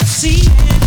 I see it.